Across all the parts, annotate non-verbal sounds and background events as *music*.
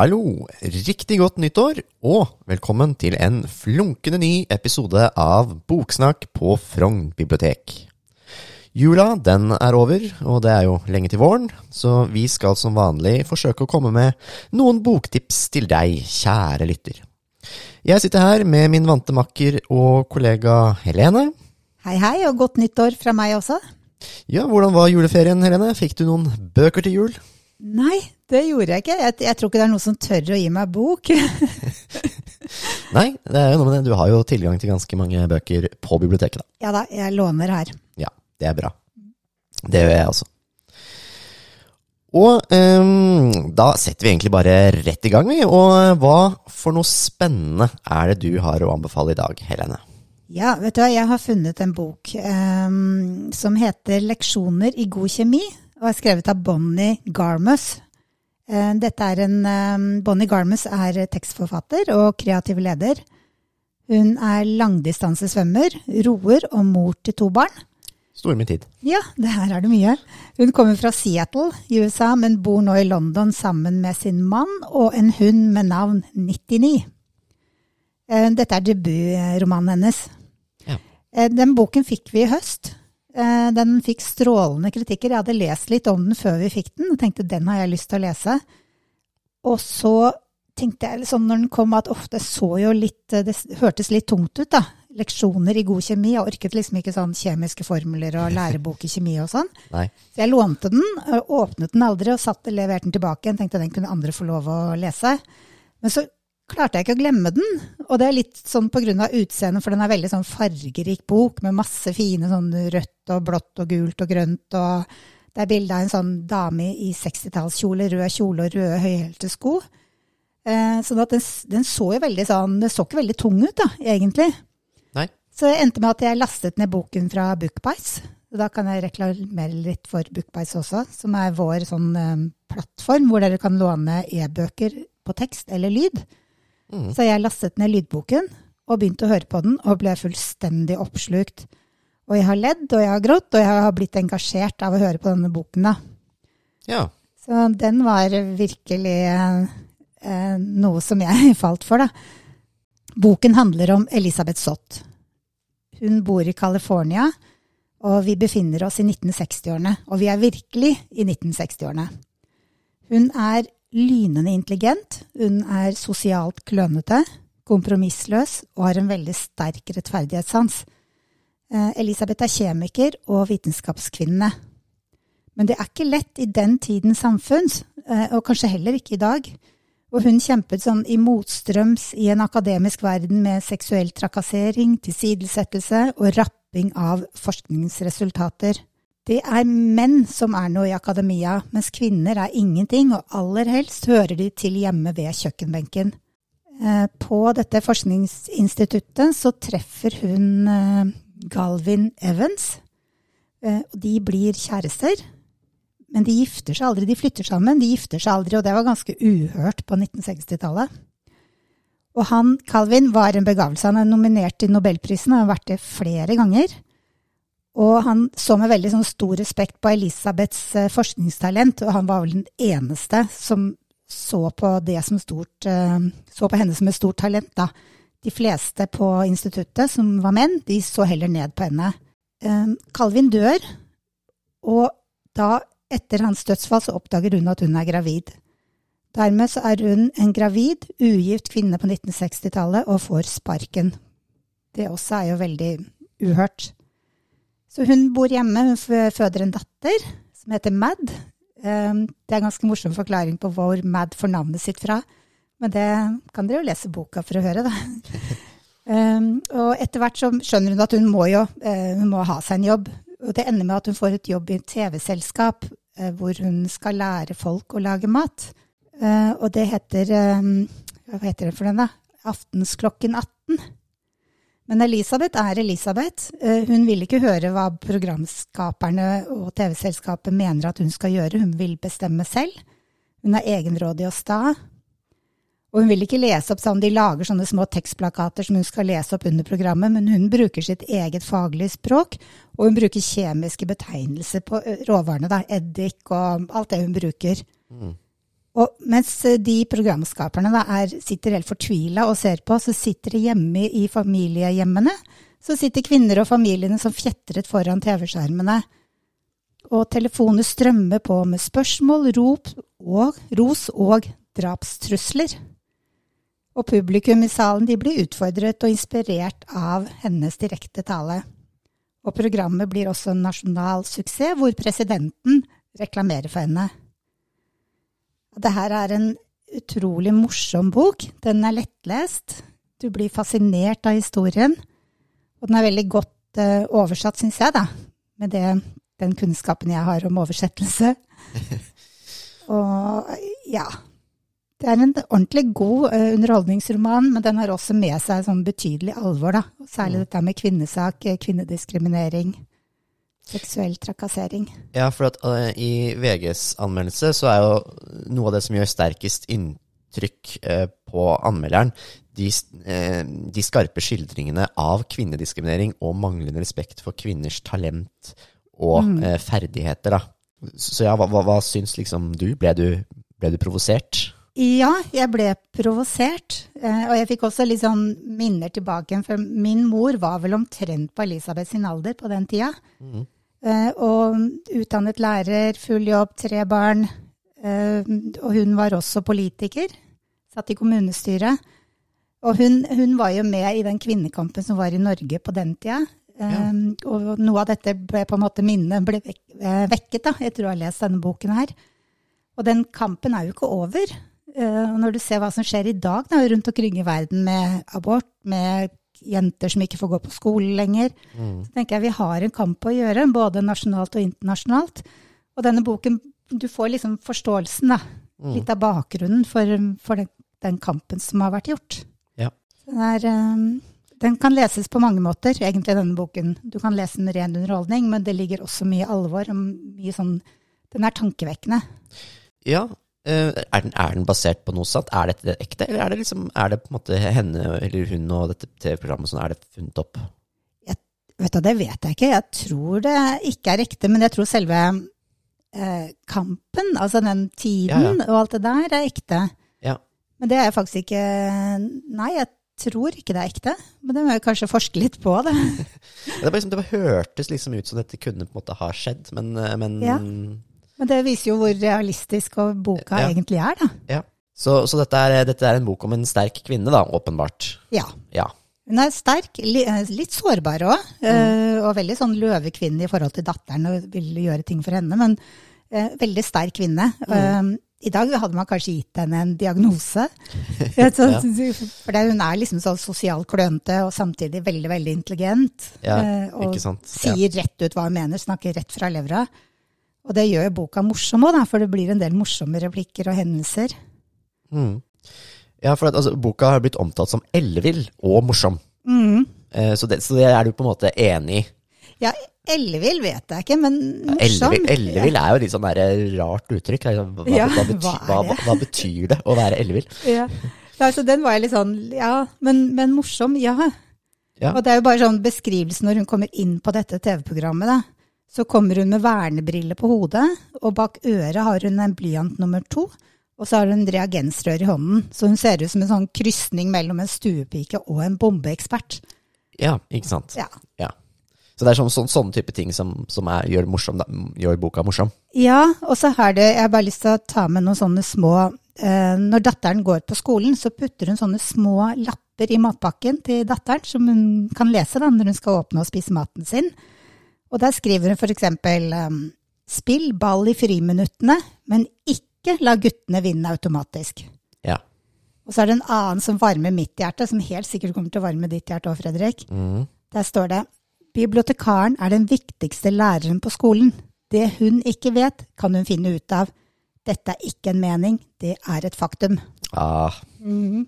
Hallo, riktig godt nyttår, og velkommen til en flunkende ny episode av Boksnakk på Frogn bibliotek. Jula, den er over, og det er jo lenge til våren, så vi skal som vanlig forsøke å komme med noen boktips til deg, kjære lytter. Jeg sitter her med min vante makker og kollega Helene. Hei, hei, og godt nyttår fra meg også. Ja, hvordan var juleferien, Helene? Fikk du noen bøker til jul? Nei, det gjorde jeg ikke. Jeg, jeg tror ikke det er noen som tør å gi meg bok. *laughs* Nei, det er jo noe med det. Du har jo tilgang til ganske mange bøker på biblioteket, da. ja da, jeg låner her. Ja, det er bra. Det gjør jeg også. Og um, da setter vi egentlig bare rett i gang, vi. Og hva for noe spennende er det du har å anbefale i dag, Helene? Ja, vet du hva, jeg har funnet en bok um, som heter 'Leksjoner i god kjemi', og er skrevet av Bonnie Garmus. Eh, Dette er en, ehm, Bonnie Garmus er tekstforfatter og kreativ leder. Hun er langdistansesvømmer, roer og mor til to barn. Stor med tid. Ja, det her er det mye. Hun kommer fra Seattle i USA, men bor nå i London sammen med sin mann og en hund med navn 99. Eh, Dette er debutromanen hennes. Ja. Eh, Den boken fikk vi i høst. Eh, Den fikk strålende kritikker. Jeg hadde lest litt om den før vi fikk den, og tenkte den har jeg lyst til å lese. Og så tenkte jeg liksom når den kom at ofte så jo litt Det hørtes litt tungt ut, da. Leksjoner i god kjemi. Jeg orket liksom ikke sånn kjemiske formler og lærebok i kjemi og sånn. *laughs* Nei. Så jeg lånte den, åpnet den aldri og satt, leverte den tilbake igjen. Tenkte den kunne andre få lov å lese. Men så klarte jeg ikke å glemme den. Og det er litt sånn av utseendet, for den er veldig sånn fargerik bok med masse fine sånn rødt og blått og gult og grønt. og det er bilde av en sånn dame i 60-tallskjole, rød kjole og røde høyhælte sko. Eh, sånn at den, den så jo veldig sånn Den så ikke veldig tung ut, da, egentlig. Nei. Så det endte med at jeg lastet ned boken fra Bookbice. Og Da kan jeg reklamere litt for Bookbice også, som er vår sånn eh, plattform hvor dere kan låne e-bøker på tekst eller lyd. Mm. Så jeg lastet ned lydboken og begynte å høre på den, og ble fullstendig oppslukt. Og jeg har ledd, og jeg har grått, og jeg har blitt engasjert av å høre på denne boken. da. Ja. Så den var virkelig eh, noe som jeg *laughs* falt for, da. Boken handler om Elisabeth Sott. Hun bor i California, og vi befinner oss i 1960-årene. Og vi er virkelig i 1960-årene. Hun er lynende intelligent, hun er sosialt klønete, kompromissløs og har en veldig sterk rettferdighetssans. Eh, Elisabeth er kjemiker og vitenskapskvinne. Men det er ikke lett i den tidens samfunn, eh, og kanskje heller ikke i dag. Og hun kjempet sånn i motstrøms i en akademisk verden med seksuell trakassering, tilsidesettelse og rapping av forskningsresultater. Det er menn som er noe i akademia, mens kvinner er ingenting, og aller helst hører de til hjemme ved kjøkkenbenken. Eh, På dette forskningsinstituttet så treffer hun eh, Galvin Evans, eh, og de blir kjærester. Men de gifter seg aldri. De flytter sammen, de gifter seg aldri, og det var ganske uhørt på 1960-tallet. Og han, Calvin, var en begavelse. Han er nominert til Nobelprisen og har vært det flere ganger. Og han så med veldig sånn stor respekt på Elisabeths eh, forskningstalent, og han var vel den eneste som så på, stort, eh, så på henne som et stort talent. Da. De fleste på instituttet, som var menn, de så heller ned på henne. Eh, Calvin dør, og da etter hans dødsfall så oppdager hun at hun er gravid. Dermed så er hun en gravid, ugift kvinne på 1960-tallet og får sparken. Det også er jo veldig uhørt. Så hun bor hjemme, hun føder en datter som heter Mad. Um, Det er en ganske morsom forklaring på hvor Mad får navnet sitt fra. Men det kan dere jo lese boka for å høre, da. Um, *laughs* og etter hvert så skjønner hun at hun må jo eh, hun må ha seg en jobb. Og det ender med at hun får et jobb i et TV-selskap eh, hvor hun skal lære folk å lage mat. Eh, og det heter eh, Hva heter det for den, da? Aftensklokken 18. Men Elisabeth er Elisabeth. Eh, Hun vil ikke høre hva programskaperne og TV-selskapet mener at hun skal gjøre. Hun vil bestemme selv. Hun er egenrådig og sta. Og hun vil ikke lese opp sånn, de lager sånne små tekstplakater som hun skal lese opp under programmet, men hun bruker sitt eget faglige språk, og hun bruker kjemiske betegnelser på råvarene, da, eddik og alt det hun bruker. Mm. Og mens de programskaperne da er, sitter helt fortvila og ser på, så sitter de hjemme i familiehjemmene. Så sitter kvinner og familiene som fjetret foran TV-skjermene. Og telefoner strømmer på med spørsmål, rop og ros og drapstrusler. Og publikum i salen de blir utfordret og inspirert av hennes direkte tale. Og programmet blir også en nasjonal suksess, hvor presidenten reklamerer for henne. Det her er en utrolig morsom bok. Den er lettlest. Du blir fascinert av historien. Og den er veldig godt uh, oversatt, syns jeg, da. Med det, den kunnskapen jeg har om oversettelse. *laughs* og ja. Det er en ordentlig god uh, underholdningsroman, men den har også med seg sånn betydelig alvor, da. Særlig mm. dette med kvinnesak, eh, kvinnediskriminering. Seksuell trakassering. Ja, for at, uh, i VGs anmeldelse så er jo noe av det som gjør sterkest inntrykk uh, på anmelderen, de, uh, de, skarpe skildringene av kvinnediskriminering og manglende respekt for kvinners talent og mm. ferdigheter. Da. Så ja, hva, hva, hva syns liksom du? Ble du, ble du provosert? Ja, jeg ble provosert. Og jeg fikk også litt sånn minner tilbake. For min mor var vel omtrent på Elisabeth sin alder på den tida. Mm. Eh, og utdannet lærer, full jobb, tre barn. Eh, og hun var også politiker. Satt i kommunestyret. Og hun, hun, var jo med i den kvinnekampen som var i Norge på den tida. Ja. Og noe av dette ble på en måte minnet ble vekket da, etter å ha lest denne boken her. Og den kampen er jo ikke over. Uh, når du ser hva som skjer i dag da, rundt omkring i verden med abort, med jenter som ikke får gå på skole lenger. Mm. Så tenker jeg vi har en kamp å gjøre, både nasjonalt og internasjonalt. Og denne boken, du får liksom forståelsen, da. Mm. Litt av bakgrunnen for, for den, den, kampen som har vært gjort. Ja. Er, um, den kan leses på mange måter, egentlig, denne boken. Du kan lese den med ren underholdning, men det ligger også mye alvor og mye sånn Den er tankevekkende. Ja, er, den, er, den, basert på noe sant? Er dette ekte, eller er det, liksom, er det på en måte henne eller hun og dette TV-programmet som er det funnet opp? Jeg, vet du, Det vet jeg ikke. Jeg tror det ikke er ekte, men jeg tror selve uh, kampen, altså den tiden ja, ja. og alt det der, er ekte. Ja. Men det er faktisk ikke Nei, jeg tror ikke det er ekte. Men det må jeg kanskje forske litt på. *laughs* Det, det, liksom, det hørtes liksom ut som dette kunne på en måte ha skjedd, men, eh, men men det viser jo hvor realistisk boka ja. egentlig er, da. Ja. Så, så dette, er, dette, er, en bok om en sterk kvinne, da, åpenbart. Ja. ja. Hun er sterk, eh, litt sårbar òg, mm. Eh, og veldig sånn løvekvinne i forhold til datteren og vil gjøre ting for henne, men uh, veldig sterk kvinne. Mm. Uh, I dag hadde man kanskje gitt henne en diagnose. *laughs* For hun er liksom sånn sosialt klønete og samtidig veldig, veldig intelligent. Ja, og sier rett ut hva hun mener, snakker rett fra levra. Og det gjør boka morsom òg, for det blir en del morsomme replikker og hendelser. Mm. Ja, for at, altså, boka har blitt omtalt som ellevill og morsom. Mm. Eh, så, det, så, det, er du på en måte enig i? Ja, ellevill vet jeg ikke, men morsom. Ja, ellevill er jo litt sånn der rart uttrykk. Hva, ja, hva, betyr, hva, hva, betyr, det å være ellevill? Ja. så den var jeg litt sånn Ja, men, men morsom, ja. ja. Og det er jo bare sånn beskrivelse når hun kommer inn på dette TV-programmet, da. Så kommer hun med vernebriller på hodet, og bak øret har hun en blyant nummer to. Og så har hun reagensrør i hånden, så hun ser ut som en sånn krysning mellom en stuepike og en bombeekspert. Ja, ikke sant. Ja. ja. Så det er sånn, sånn, sånne type ting som, som er, gjør, morsom, da, gjør, boka morsom. Ja, og så har det Jeg har bare lyst til å ta med noen sånne små eh, Når datteren går på skolen, så putter hun sånne små lapper i matpakken til datteren, som hun kan lese da, når hun skal åpne og spise maten sin. Og der skriver hun f.eks.: um, Spill ball i friminuttene, men ikke la guttene vinne automatisk. Ja. Og så er det en annen som varmer mitt hjerte, som helt sikkert kommer til å varme ditt hjerte òg, Fredrik. Mm. Der står det Bibliotekaren er den viktigste læreren på skolen. Det hun ikke vet, kan hun finne ut av. Dette er ikke en mening, det er et faktum. Ah. Mm.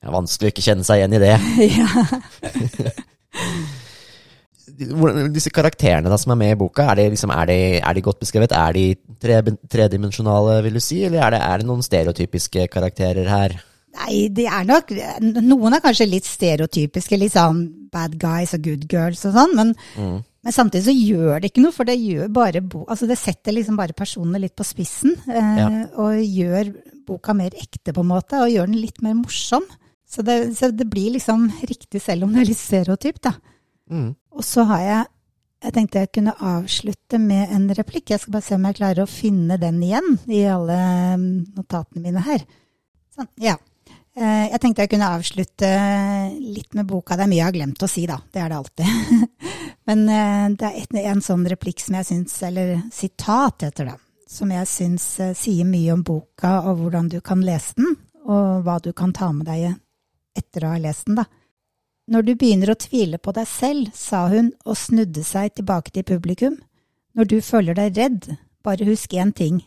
Det er vanskelig å ikke kjenne seg igjen i det. *laughs* ja. *laughs* disse karakterene da, som er med i boka, er de, liksom, er de, er de godt beskrevet? Er de tre, tredimensjonale, vil du si, eller er det, er det, noen stereotypiske karakterer her? Nei, de er nok Noen er kanskje litt stereotypiske, litt sånn bad guys og good girls og sånn, men, mm. Men samtidig så gjør det ikke noe, for det gjør bare bo, altså det setter liksom bare personene litt på spissen. Eh, Ja. Og gjør boka mer ekte, på en måte, og gjør den litt mer morsom. Så det, så det blir liksom riktig, selv om det er litt stereotypt, da. Mm. Og så har jeg Jeg tenkte jeg kunne avslutte med en replikk. Jeg skal bare se om jeg klarer å finne den igjen i alle mm, notatene mine her. Sånn, ja. Eh, Jeg tenkte jeg kunne avslutte litt med boka. Det er mye jeg har glemt å si, da. Det er det alltid. *laughs* Men eh, det er et, en sånn replikk som jeg syns, eller sitat heter det, som jeg syns eh, sier mye om boka og hvordan du kan lese den, og hva du kan ta med deg etter å ha lest den, da. Når du begynner å tvile på deg selv, sa hun og snudde seg tilbake til publikum, når du føler deg redd, bare husk én ting.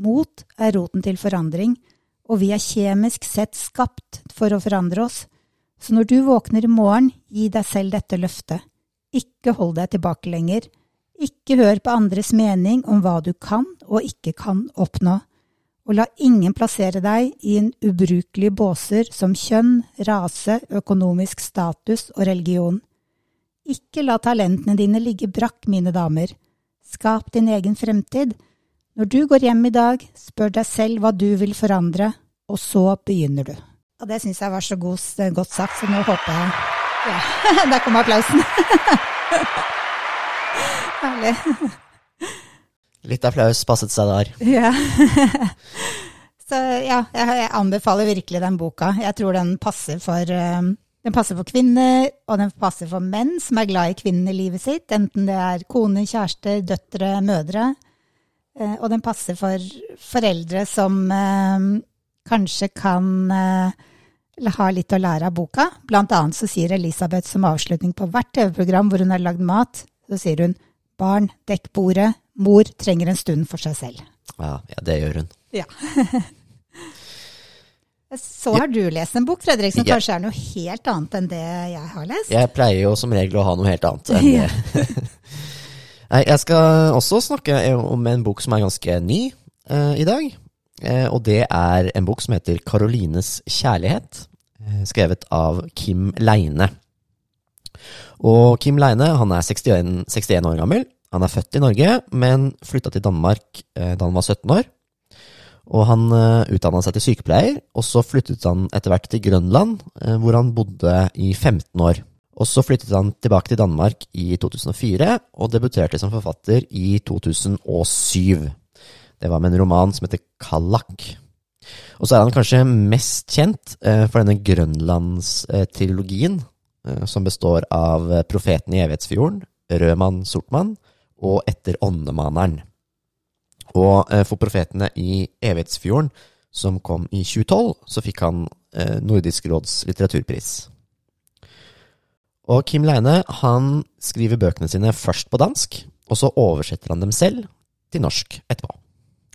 Mot er roten til forandring, og vi er kjemisk sett skapt for å forandre oss. Så når du våkner i morgen, gi deg selv dette løftet. Ikke hold deg tilbake lenger. Ikke hør på andres mening om hva du kan og ikke kan oppnå. Og la ingen plassere deg i en ubrukelig båser som kjønn, rase, økonomisk status og religion. Ikke la talentene dine ligge brakk, mine damer. Skap din egen fremtid. Når du går hjem i dag, spør deg selv hva du vil forandre, og så begynner du. Og det syns jeg var så god, godt sagt, så nå håper jeg Ja, *laughs* der kom applausen. *laughs* Herlig. Litt applaus passet seg der. *laughs* Ja. Så ja, jeg, anbefaler virkelig den boka. Jeg tror den passer for um, den passer for kvinner, og den passer for menn som er glad i kvinnen i livet sitt, enten det er kone, kjærester, døtre, mødre. Eh, og den passer for foreldre som eh, kanskje kan eh, ha litt å lære av boka. Blant annet så sier Elisabeth som avslutning på hvert TV-program hvor hun har lagd mat, så sier hun barn, dekk bordet, mor trenger en stund for seg selv. Ja, ja det gjør hun. Ja. *laughs* Så har du lest en bok, Fredrik, som Ja. kanskje er noe helt annet enn det jeg har lest? Jeg pleier jo som regel å ha noe helt annet enn *laughs* det. *laughs* Jeg skal også snakke om en bok som er ganske ny uh, i dag. Uh, og det er en bok som heter 'Karolines kjærlighet', uh, skrevet av Kim Leine. Og Kim Leine han er 61, 61 år gammel. Han er født i Norge, men flytta til Danmark eh, da han var 17 år. Og han uh, utdanna seg til sykepleier, og så flyttet han etter hvert til Grønland, eh, hvor han bodde i 15 år. Og så flyttet han tilbake til Danmark i 2004, og debuterte som forfatter i 2007. Det var med en roman som heter Kallak. Og så er han kanskje mest kjent eh, for denne Grønlandstrilogien, eh, som består av eh, Profeten i evighetsfjorden, Rødmann Sortmann og Etter åndemaneren. Og eh, for Profetene i evighetsfjorden, som kom i 2012, så fikk han eh, Nordisk råds litteraturpris. Og Kim Leine han skriver bøkene sine først på dansk, og så oversetter han dem selv til norsk etterpå.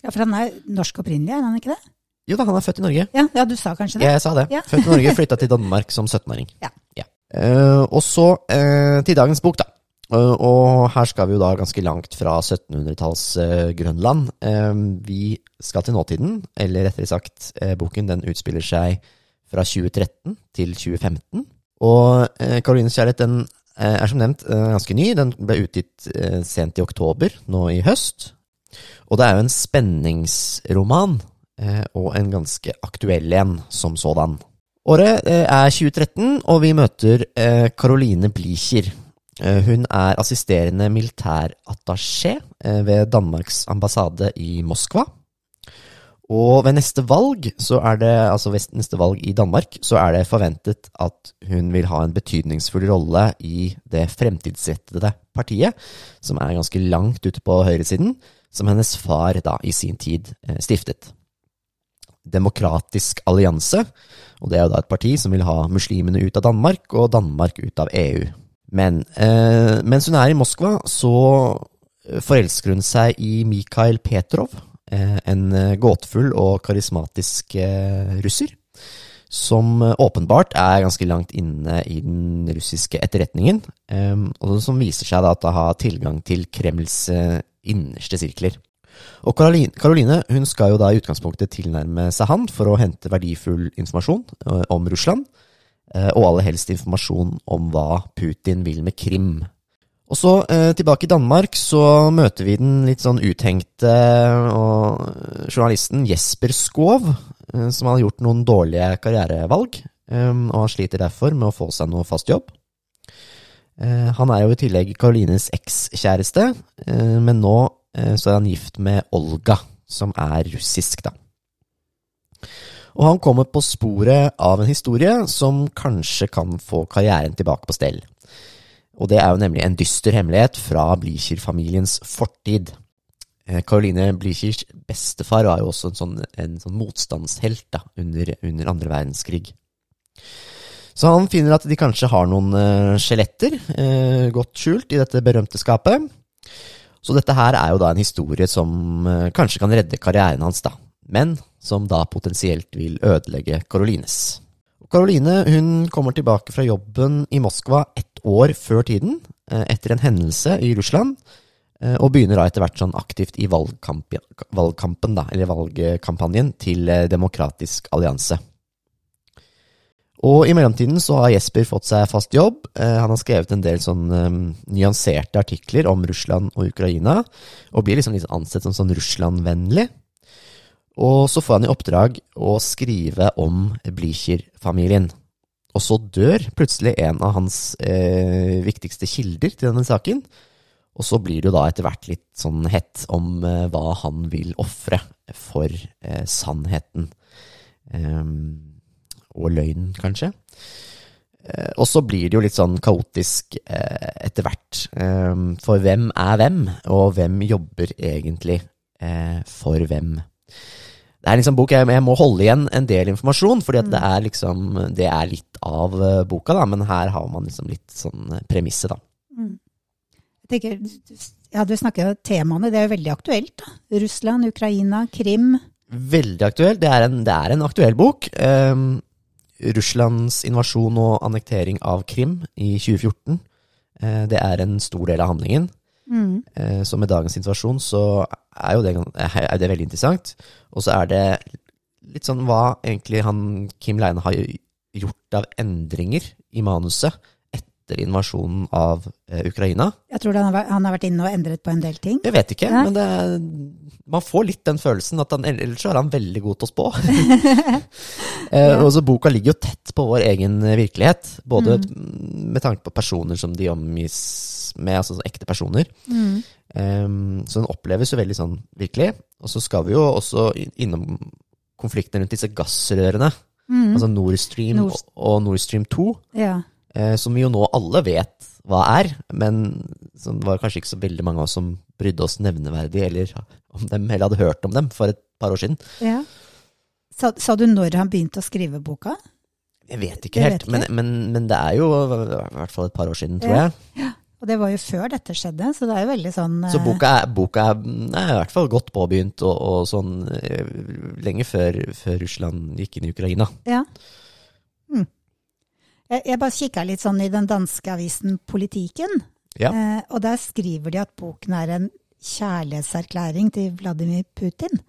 Ja, For han er norsk opprinnelig, er han ikke det? Jo da, han er født i Norge. Ja, ja du sa kanskje det? Jeg sa det. Ja. Født i Norge, *laughs* flytta til Danmark som 17-åring. Ja. Eh, og så uh, til dagens bok, da. Eh, og her skal vi jo da ganske langt fra 1700-talls eh, Grønland. Eh, vi skal til nåtiden, eller rettere sagt, boken den utspiller seg fra 2013 til 2015. Og Karolines kjærlighet den er som nevnt ganske ny. Den ble utgitt sent i oktober, nå i høst. Og det er jo en spenningsroman, og en ganske aktuell en som sådan. Året er 2013, og vi møter Karoline Blicher. Eh, Hun er assisterende militærattaché eh, ved Danmarks ambassade i Moskva. Og ved neste valg, det, altså neste valg i Danmark, så er det forventet at hun vil ha en betydningsfull rolle i det fremtidsrettede partiet, som er ganske langt ute på høyresiden, som hennes far da i sin tid eh, stiftet. Demokratisk allianse, og det er jo da et parti som vil ha muslimene ut av Danmark og Danmark ut av EU. Men eh, mens hun er i Moskva, så forelsker hun seg i Mikhail Petrov, eh, en eh, gåtefull og karismatisk eh, russer, som eh, åpenbart er ganske langt inne i den russiske etterretningen, eh, og som viser seg da at ha tilgang til Kremls eh, innerste sirkler. Og Caroline hun skal jo da i utgangspunktet tilnærme seg han for å hente verdifull informasjon eh, om Russland, eh, og aller helst informasjon om hva Putin vil med Krim. Og så eh, tilbake i Danmark så møter vi den litt sånn uthengte og journalisten Jesper Skov, eh, som har gjort noen dårlige karrierevalg, eh, og han sliter derfor med å få seg noe fast jobb. Eh, han er jo i tillegg Karolines ekskjæreste, eh, men nå eh, så er han gift med Olga, som er russisk, da. Og han kommer på sporet av en historie som kanskje kan få karrieren tilbake på stell. Og det er jo nemlig en dyster hemmelighet fra Blücher-familiens fortid. Caroline Blüchers bestefar var jo også en sånn, en sånn motstandshelt da, under, under andre verdenskrig. Så han finner at de kanskje har noen uh, skjeletter eh, godt skjult i dette berømte skapet. Så dette her er jo da en historie som uh, kanskje kan redde karrieren hans, da. Men som da potensielt vil ødelegge Carolines. Caroline hun kommer tilbake fra jobben i Moskva ett år før tiden, etter en hendelse i Russland, og begynner da etter hvert sånn aktivt i valgkamp, valgkampen da, eller valgkampanjen til Demokratisk allianse. Og i mellomtiden så har Jesper fått seg fast jobb. Eh, han har skrevet en del sånn um, nyanserte artikler om Russland og Ukraina, og blir liksom liksom ansett som sånn Russland-vennlig. Og så får han i oppdrag å skrive om Blücher-familien. Og så dør plutselig en av hans eh, viktigste kilder til denne saken. Og så blir det jo da etter hvert litt sånn hett om eh, hva han vil ofre for eh, sannheten. Um, og løgnen, kanskje. Eh, og så blir det jo litt sånn kaotisk eh, etter hvert. Eh, for hvem er hvem, og hvem jobber egentlig eh, for hvem? Det er liksom bok, jeg, jeg, må holde igjen en del informasjon, fordi at det er liksom Det er litt av eh, boka, da, men her har man liksom litt sånn premisset, da. Mm. Jeg tenker, ja, Du snakker om temaene, det er jo veldig aktuelt. da. Russland, Ukraina, Krim. Veldig aktuelt. Det er en, det er en aktuell bok. Um, Russlands invasjon og annektering av Krim i 2014. Uh, det er en stor del av handlingen. Mm. Eh, så med dagens situasjon så er jo det, er det veldig interessant. Og så er det litt sånn hva egentlig han Kim Leine har gjort av endringer i manuset etter invasjonen av eh, Ukraina. Jeg tror han har, han har, vært inne og endret på en del ting. Jeg vet ikke, ja. men det, man får litt den følelsen at han, ellers er han veldig god til å spå. *laughs* *laughs* eh, og så Boka ligger jo tett på vår egen virkelighet, både mm. med tanke på personer som de omgis med, altså ekte personer. Mm. Um, så den oppleves jo veldig sånn virkelig. Og så skal vi jo også innom konflikten rundt disse gassrørene. Mm. Altså Nord Stream Nord... og Nord Stream 2. Ja eh, som vi jo nå alle vet hva er, men som var kanskje ikke så veldig mange av oss som brydde oss nevneverdig eller om dem, eller hadde hørt om dem for et par år siden. Ja. Sa, sa du når han begynte å skrive boka? Jeg vet ikke helt, vet ikke. Men, men, men, det er jo i hvert fall et par år siden, tror ja. jeg. Ja. Og det var jo før dette skjedde, så det er jo veldig sånn Så boka er, boka er, er i hvert fall godt påbegynt, og, og sånn eh, lenge før, før, Russland gikk inn i Ukraina. Ja. Hmm. Jeg, jeg bare kikka litt sånn i den danske avisen Politiken, ja. eh, og der skriver de at boken er en kjærlighetserklæring til Vladimir Putin.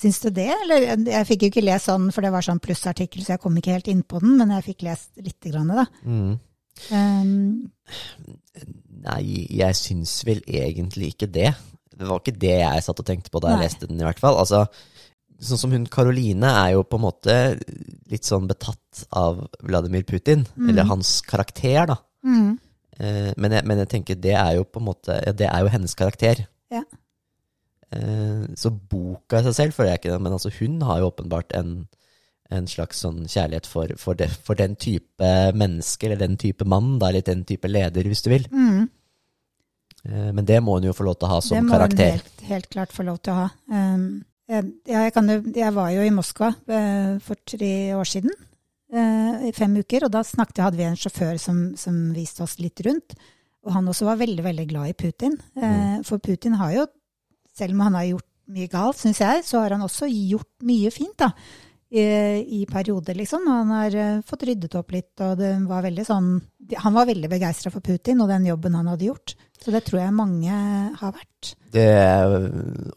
Syns du det, eller? Jeg fikk jo ikke lest sånn, for det var sånn plussartikkel, så jeg kom ikke helt inn på den, men jeg fikk lest lite grann, da. Mm. Um, Nei, jeg syns vel egentlig ikke det. Det var ikke det jeg satt og tenkte på da jeg nei. leste den, i hvert fall. Altså, Sånn som hun Karoline er jo på en måte litt sånn betatt av Vladimir Putin, mm. eller hans karakter, da. Mm. Eh, men, jeg, men, jeg, tenker det er jo på en måte ja, Det er jo hennes karakter. Ja. Eh, så boka i seg selv føler jeg ikke det, men altså hun har jo åpenbart en, en slags sånn kjærlighet for, for, det, for, den type menneske, eller den type mann, da, eller den type leder, hvis du vil. Mm. Eh, men det må hun jo få lov til å ha som karakter. Det må hun helt, helt, klart få lov til å ha. Um, Jeg, jeg, kan, jeg, var jo i Moskva eh, for tre år siden, i fem uker, og da snakket, hadde vi en sjåfør som, som, viste oss litt rundt. Og han også var veldig, veldig glad i Putin. Mm. For Putin har jo, selv om han har gjort mye galt, syns jeg, så har han også gjort mye fint, da. I, i perioder, liksom. Han har fått ryddet opp litt, og det var veldig sånn Han var veldig begeistra for Putin og den jobben han hadde gjort. Så det tror jeg mange har vært. Det er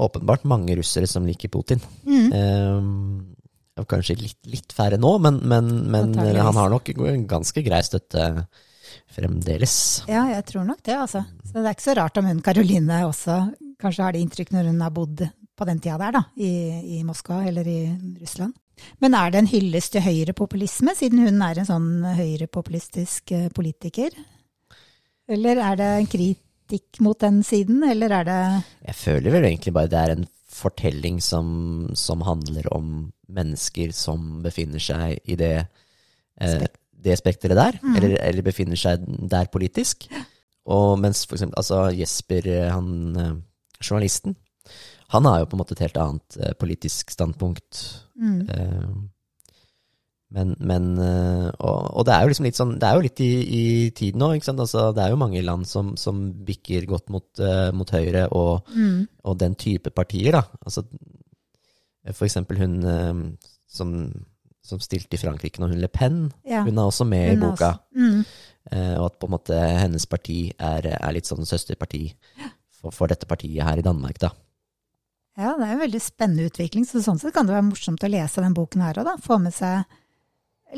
åpenbart mange russere som liker Putin. Mm. Eh, kanskje litt, litt, færre nå, men, men, men han har nok ganske grei støtte fremdeles. Ja, jeg tror nok det, altså. Så det er ikke så rart om hun Karoline også kanskje har det inntrykk når hun har bodd på den tida der, da, i, i Moskva eller i Russland. Men er det en hyllest til høyrepopulisme, siden hun er en sånn høyrepopulistisk eh, politiker? Eller er det en kritikk mot den siden, eller er det Jeg føler vel egentlig bare det er en fortelling som, som handler om mennesker som befinner seg i det, eh, det spekteret der, eller, eller befinner seg der politisk. Og mens for eksempel altså Jesper, eh, han eh, journalisten, han har jo på en måte et helt annet eh, politisk standpunkt. Eh, men, men eh, og, og det er jo liksom litt sånn Det er jo litt i, i tiden nå, ikke sant. Altså, det er jo mange land som, som bikker godt mot, uh, mot høyre, og, og den type partier, da. Altså, for eksempel hun um, som, som stilte i Frankrike nå, hun Le Pen. Ja. Hun er også med i er boka. Mm. Uh, og at på en måte hennes parti er, er litt sånn søsterparti for, for dette partiet her i Danmark, da. Ja, det er en veldig spennende utvikling, så sånn sett kan det være morsomt å lese den boken her òg, da. Få med seg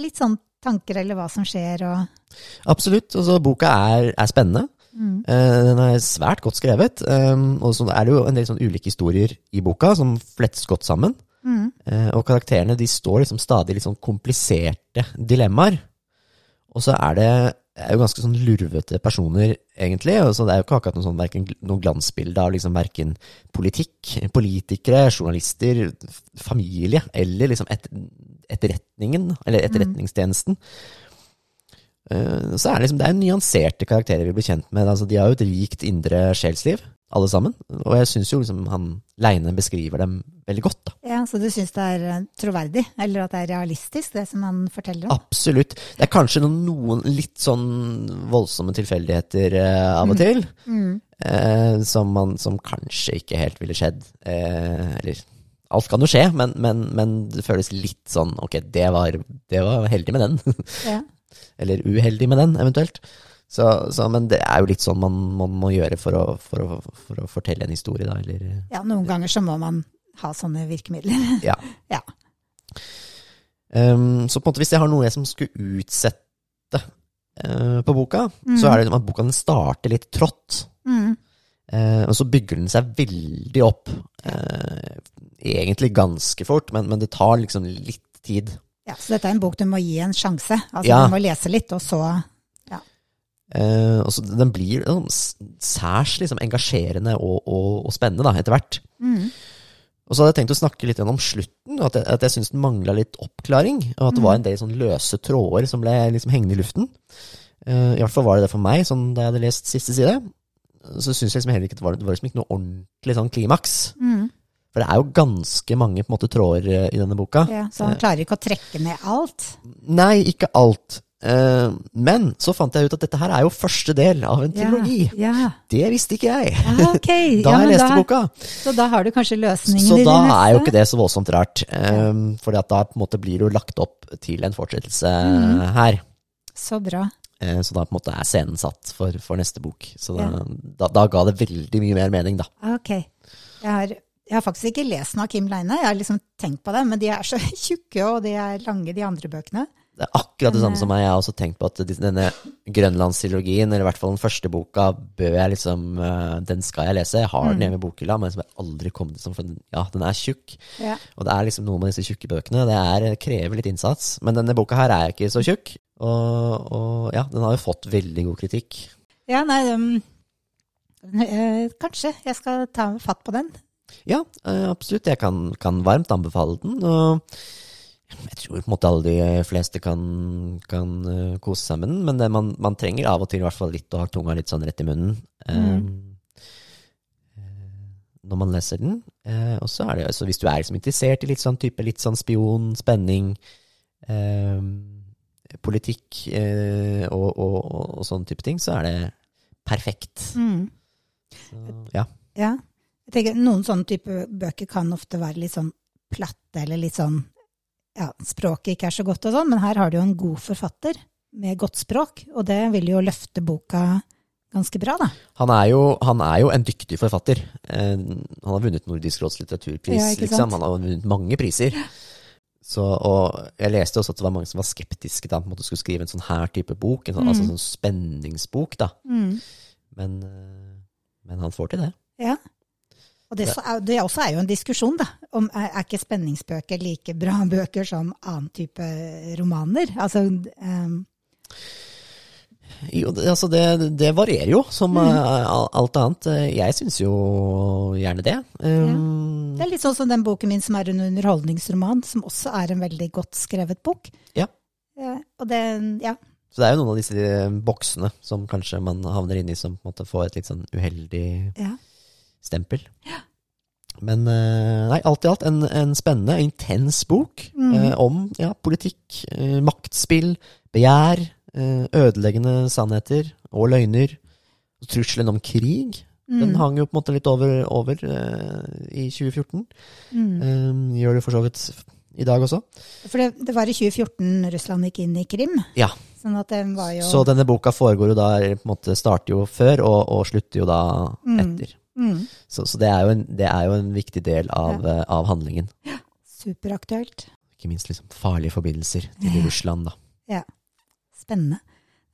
litt sånn tanker eller hva som skjer og Absolutt. Altså, boka er, er spennende. Eh, den er svært godt skrevet. Um, og så er det jo en del sånn ulike historier i boka som flettes godt sammen. Eh, og karakterene de står liksom stadig litt sånn kompliserte dilemmaer. Og så er det er jo ganske sånn lurvete personer, egentlig. og så det er jo ikke akkurat noe, sånn, noe glansbilde av liksom verken politikk, politikere, journalister, familie eller liksom et, etterretningen, eller etterretningstjenesten. Eh, Så er det liksom, det er nyanserte karakterer vi blir kjent med. Altså, de har jo et rikt indre sjelsliv, alle sammen. Og jeg syns jo liksom han Leine beskriver dem veldig godt. da. Ja, så du syns det er eh, troverdig, eller at det er realistisk, det som han forteller om? Absolutt. Det er kanskje noen, litt sånn voldsomme tilfeldigheter eh, av og til. Eh, som, man, som kanskje ikke helt ville skjedd. Eh, eller alt kan jo skje, men, men, men det føles litt sånn ok, det var, det var heldig med den. Ja. *laughs* eller uheldig med den, eventuelt. Så, så, men det er jo litt sånn man, man må gjøre for å, for, å, for å fortelle en historie, da. Eller, ja, noen ganger så må man ha sånne virkemidler. ja. *laughs* ja. Um, så på en måte hvis jeg har noe jeg som skulle utsette uh, på boka, så er det liksom at boka den starter litt trått. Mm. Uh, og så bygger den seg veldig opp. Uh, egentlig ganske fort, men, men det tar liksom litt tid. ja. Så dette er en bok du må gi en sjanse. Altså Ja. du må lese litt, og så ja. Eh, og så Den blir sånn særs liksom, engasjerende og, og, og spennende da, etter hvert. Og så hadde jeg tenkt å snakke litt om slutten, at jeg, at jeg syns den mangla litt oppklaring. Og at det var en del sånn løse tråder som ble liksom hengende i luften. Eh, I hvert fall var det det for meg, sånn da jeg hadde lest siste side. Så syns jeg liksom heller ikke det var, det var liksom ikke noe ordentlig sånn klimaks. For det er jo ganske mange på en måte tråder eh, i denne boka. ja. Så han klarer ikke å trekke ned alt. Nei, ikke alt. Eh, men så fant jeg ut at dette her er jo første del av en trilogi. Ja. ja. Det visste ikke jeg. Ah, okay. *laughs* Da ja, jeg leste da, boka. Så da har du kanskje løsningen Så i da er jo ikke det så voldsomt rart. Um, da på en måte blir det jo lagt opp til en fortsettelse Mm. her. Så bra. Eh, så da er scenen satt for, for neste bok. Så da, Ja. da, da ga det veldig mye mer mening, da. Ah, Ok. Jeg har, jeg har faktisk ikke lest noe av Kim Leine. Jeg har liksom tenkt på det, men de er så *laughs* tjukke, og de er lange, de andre bøkene. Det er akkurat det samme som meg. Jeg har også tenkt på at denne grønlandstrilogien, eller i hvert fall den første boka, bør jeg liksom eh, Den skal jeg lese. Jeg har Mm. den hjemme i bokhylla, men som jeg aldri kom til som For den, ja, den er tjukk. Ja. Og det er liksom noe med disse tjukke bøkene. Det er, krever litt innsats. Men denne boka her er ikke så tjukk. Og, og ja, den har jo fått veldig god kritikk. Ja, nei, um, eh, kanskje jeg skal ta fatt på den. Ja, eh, absolutt. Jeg kan, kan varmt anbefale den. Og jeg tror på en måte alle de fleste kan, kan uh, kose seg med den. Men det, man, man trenger av og til i hvert fall litt å ha tunga litt sånn rett i munnen. Um, mm. når man leser den. Uh, og så er det altså hvis du er liksom interessert i litt sånn type litt sånn spion, spenning, um, politikk uh, og, og, og, og sånne type ting, så er det perfekt. Mm. Så, ja. Ja. Jeg tenker Noen sånne type bøker kan ofte være litt sånn platte, eller litt sånn ja, språket ikke er så godt og sånn, men her har du jo en god forfatter med godt språk, og det vil jo løfte boka ganske bra, da. Han er, jo, han er jo en dyktig forfatter. Eh, han har vunnet Nordisk råds litteraturpris, Ja, liksom. Han har vunnet mange priser. Så, og jeg leste også at det var mange som var skeptiske da, på en måte skulle skrive en sånn her type bok. En sånn, Altså sånn spenningsbok, da. Mm. Men, eh, men han får til det. Ja. Og det, så er, det også er jo en diskusjon, da. Om er, ikke spenningsbøker like bra *laughs* bøker som annen type romaner? Altså um, Jo, det, altså det, det varierer jo, som Mm. eh, alt annet. Jeg syns jo gjerne det. Um, Det er litt sånn som den boken min som er en underholdningsroman, som også er en veldig godt skrevet bok. Ja. Eh, og det, ja. Så det er jo noen av disse boksene som kanskje man havner inn i som på en måte får et litt sånn uheldig ja. Stempel. Men eh, nei, alt i alt en, en spennende, intens bok eh, om ja, politikk, eh, maktspill, begjær, eh, ødeleggende sannheter og løgner. Og trusselen om krig. Den hang jo på en måte litt over, over eh, i 2014. Mm. Eh, gjør det for så vidt i dag også. For det, det var i 2014 Russland gikk inn i Krim. Ja, Sånn den var jo Så denne boka foregår jo da, på en måte starter jo før, og, og slutter jo da Mm. etter. Mm, Så, så det, er en, det er jo en viktig del av, eh, av handlingen. superaktuelt. Ikke minst liksom farlige forbindelser til Russland, da. Ja. Spennende.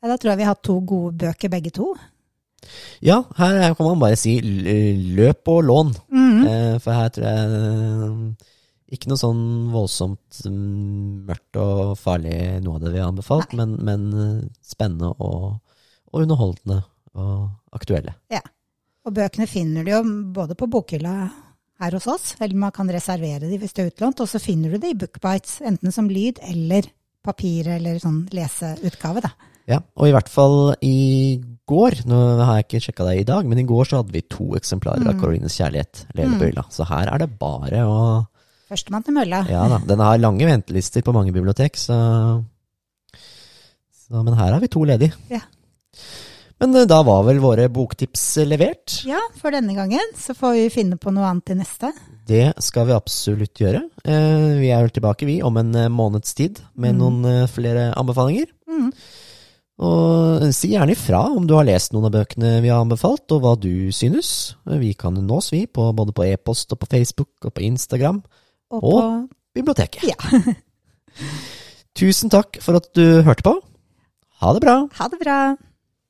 Ja, da tror jeg vi har hatt to gode bøker begge to. Ja, her kan man bare si løp og lån. Mm. Uh, for her tror jeg uh, ikke noe sånn voldsomt mm, mørkt og farlig noe av det vi har anbefalt, men, men spennende og, og underholdende og aktuelle. Ja. Og bøkene finner du jo både på bokhylla her hos oss, eller man kan reservere de hvis det er utlånt, og så finner du det i Bookbites, enten som lyd eller papir eller sånn leseutgave, da. Ja, og i hvert fall i går, nå har jeg ikke sjekka det i dag, men i går så hadde vi to eksemplarer av Karolines kjærlighet, Lene Bøyla. Så her er det bare å Førstemann til mølla. Ja da, den har lange ventelister på mange bibliotek, så, så Men her har vi to ledig. Ja. Men eh, da var vel våre boktips eh, levert. Ja, for denne gangen. Så får vi finne på noe annet til neste. Det skal vi absolutt gjøre. Eh, Vi er vel tilbake, vi, om en måneds tid med noen eh, flere anbefalinger. Mm. Og si gjerne ifra om du har lest noen av bøkene vi har anbefalt, og hva du synes. Vi kan nås, vi, på, både på e-post og på Facebook og på Instagram. Og Og- på Biblioteket. Ja. *laughs* Tusen takk for at du hørte på. Ha det bra. Ha det bra.